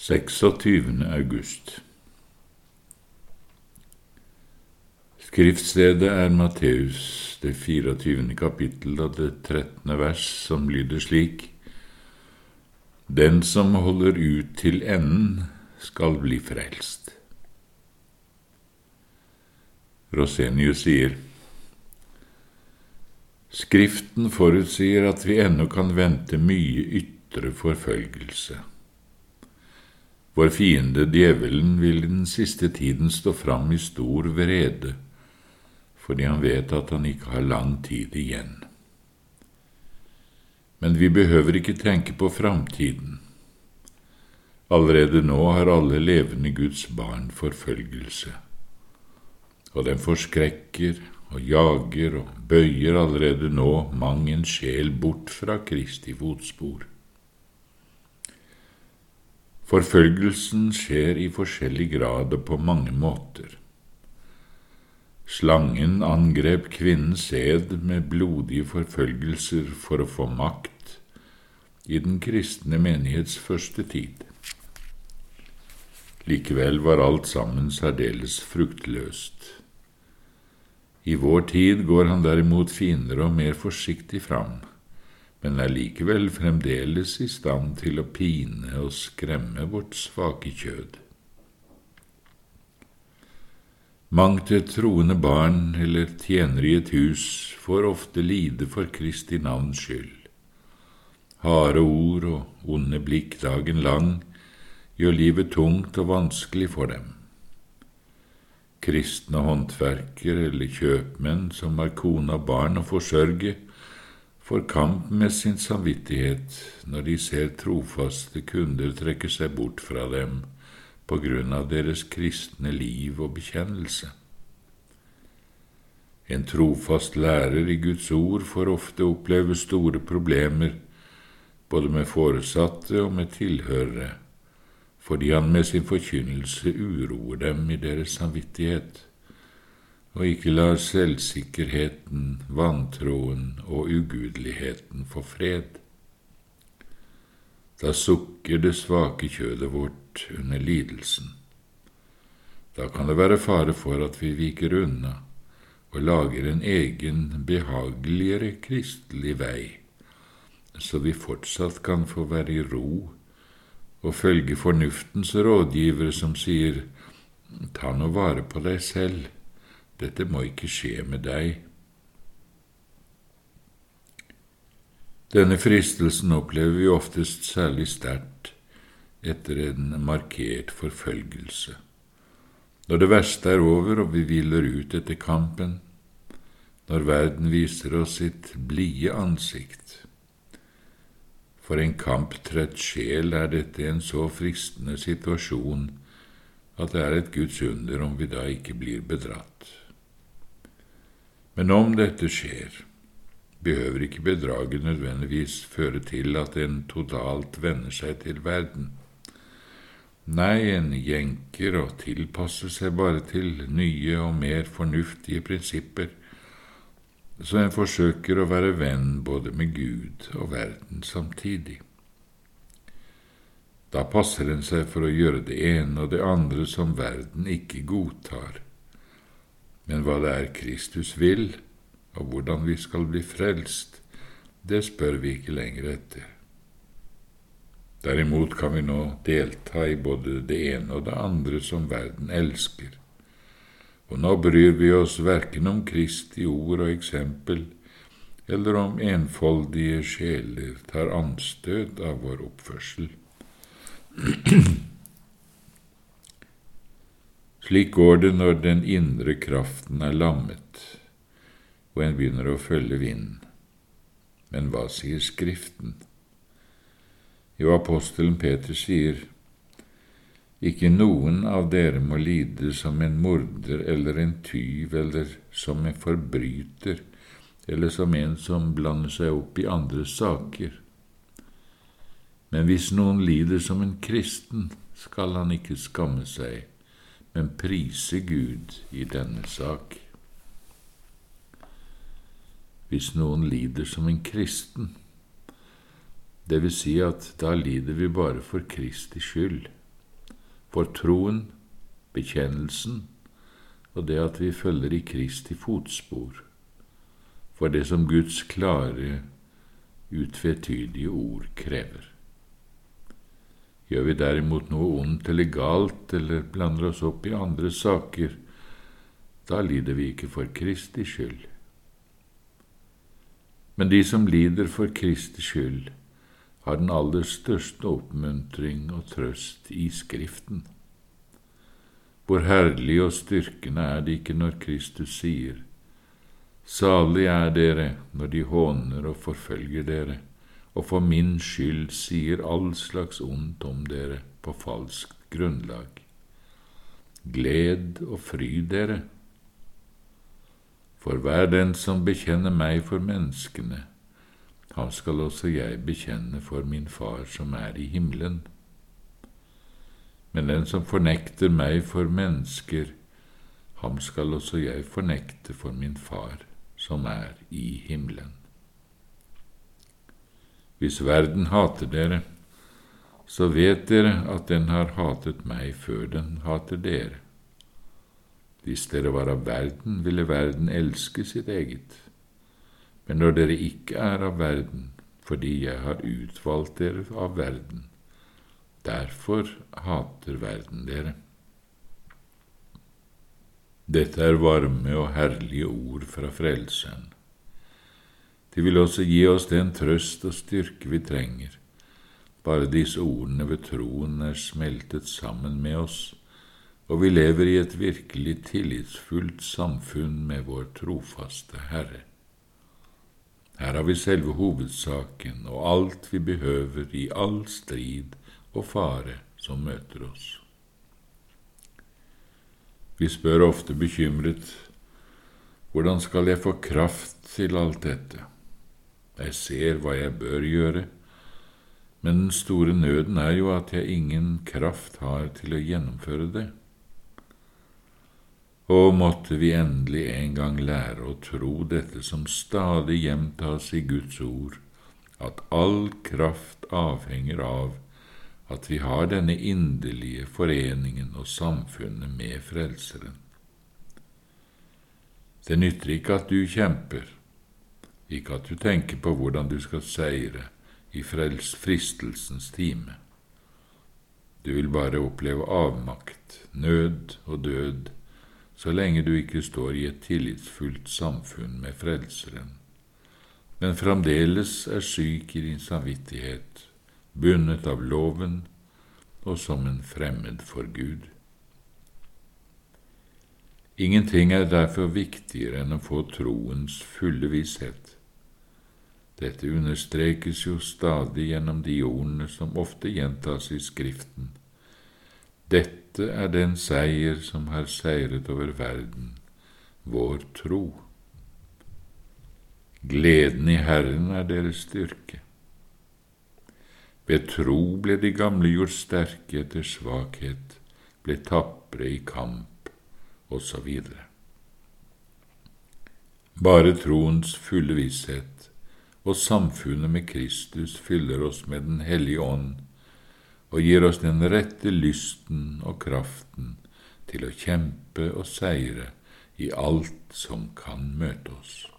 26. august Skriftstedet er Matteus, det 24. kapittel av det 13. vers, som lyder slik:" Den som holder ut til enden, skal bli frelst. Rosenius sier:" Skriften forutsier at vi ennå kan vente mye ytre forfølgelse. Vår fiende djevelen vil den siste tiden stå fram i stor vrede, fordi han vet at han ikke har lang tid igjen. Men vi behøver ikke tenke på framtiden. Allerede nå har alle levende Guds barn forfølgelse, og den forskrekker og jager og bøyer allerede nå mang en sjel bort fra Kristi fotspor. Forfølgelsen skjer i forskjellig grad og på mange måter. Slangen angrep kvinnens sæd med blodige forfølgelser for å få makt i den kristne menighets første tid. Likevel var alt sammen særdeles fruktløst. I vår tid går han derimot finere og mer forsiktig fram men er likevel fremdeles i stand til å pine og skremme vårt svake kjød. Mangt et troende barn eller tjener i et hus får ofte lide for Kristi navns skyld. Harde ord og onde blikk dagen lang gjør livet tungt og vanskelig for dem. Kristne håndverkere eller kjøpmenn som har kone og barn å forsørge, får kamp med sin samvittighet når de ser trofaste kunder trekke seg bort fra dem på grunn av deres kristne liv og bekjennelse. En trofast lærer i Guds ord får ofte oppleve store problemer både med foresatte og med tilhørere, fordi han med sin forkynnelse uroer dem i deres samvittighet og ikke lar selvsikkerheten, vantroen og ugudeligheten få fred. Da sukker det svake kjødet vårt under lidelsen. Da kan det være fare for at vi viker unna og lager en egen, behageligere kristelig vei, så vi fortsatt kan få være i ro og følge fornuftens rådgivere som sier ta nå vare på deg selv dette må ikke skje med deg. Denne fristelsen opplever vi oftest særlig sterkt etter en markert forfølgelse. Når det verste er over og vi hviler ut etter kampen, når verden viser oss sitt blide ansikt. For en kamptrett sjel er dette en så fristende situasjon at det er et Guds under om vi da ikke blir bedratt. Men om dette skjer, behøver ikke bedraget nødvendigvis føre til at en totalt venner seg til verden. Nei, en jenker og tilpasser seg bare til nye og mer fornuftige prinsipper, så en forsøker å være venn både med Gud og verden samtidig. Da passer en seg for å gjøre det ene og det andre som verden ikke godtar men hva det er Kristus vil, og hvordan vi skal bli frelst, det spør vi ikke lenger etter. Derimot kan vi nå delta i både det ene og det andre som verden elsker, og nå bryr vi oss verken om Kristi ord og eksempel, eller om enfoldige sjeler tar anstøt av vår oppførsel. Slik går det når den indre kraften er lammet, og en begynner å følge vinden. Men hva sier Skriften? Jo, apostelen Peter sier, ikke noen av dere må lide som en morder eller en tyv eller som en forbryter eller som en som blander seg opp i andres saker. Men hvis noen lider som en kristen, skal han ikke skamme seg men prise Gud i denne sak. Hvis noen lider som en kristen, det vil si at da lider vi bare for Kristi skyld, for troen, bekjennelsen og det at vi følger i Kristi fotspor, for det som Guds klare, utvetydige ord krever. Gjør vi derimot noe ondt eller galt eller blander oss opp i andre saker, da lider vi ikke for Kristi skyld. Men de som lider for Kristi skyld, har den aller største oppmuntring og trøst i Skriften. Hvor herlig og styrkende er det ikke når Kristus sier, Salig er dere når de håner og forfølger dere, og for min skyld sier all slags ondt om dere på falskt grunnlag. Gled og fryd dere, for hver den som bekjenner meg for menneskene, ham skal også jeg bekjenne for min Far som er i himmelen. Men den som fornekter meg for mennesker, ham skal også jeg fornekte for min Far som er i himmelen. Hvis verden hater dere, så vet dere at den har hatet meg før den hater dere. Hvis dere var av verden, ville verden elske sitt eget. Men når dere ikke er av verden, fordi jeg har utvalgt dere av verden, derfor hater verden dere. Dette er varme og herlige ord fra Frelseren. De vil også gi oss den trøst og styrke vi trenger. Bare disse ordene ved troen er smeltet sammen med oss, og vi lever i et virkelig tillitsfullt samfunn med vår trofaste Herre. Her har vi selve hovedsaken og alt vi behøver i all strid og fare som møter oss. Vi spør ofte bekymret hvordan skal jeg få kraft til alt dette? Jeg ser hva jeg bør gjøre, men den store nøden er jo at jeg ingen kraft har til å gjennomføre det. Og måtte vi endelig en gang lære å tro dette som stadig gjentas i Guds ord, at all kraft avhenger av at vi har denne inderlige foreningen og samfunnet med Frelseren. Det nytter ikke at du kjemper, ikke at du tenker på hvordan du skal seire i fristelsens time. Du vil bare oppleve avmakt, nød og død så lenge du ikke står i et tillitsfullt samfunn med Frelseren, men fremdeles er syk i din samvittighet, bundet av loven og som en fremmed for Gud. Ingenting er derfor viktigere enn å få troens fulle visshet. Dette understrekes jo stadig gjennom de ordene som ofte gjentas i Skriften. Dette er den seier som har seiret over verden, vår tro. Gleden i Herren er deres styrke. Ved tro ble de gamle gjort sterke etter svakhet, ble tapre i kamp, osv. Bare troens fulle visshet og samfunnet med Kristus fyller oss med Den hellige ånd og gir oss den rette lysten og kraften til å kjempe og seire i alt som kan møte oss.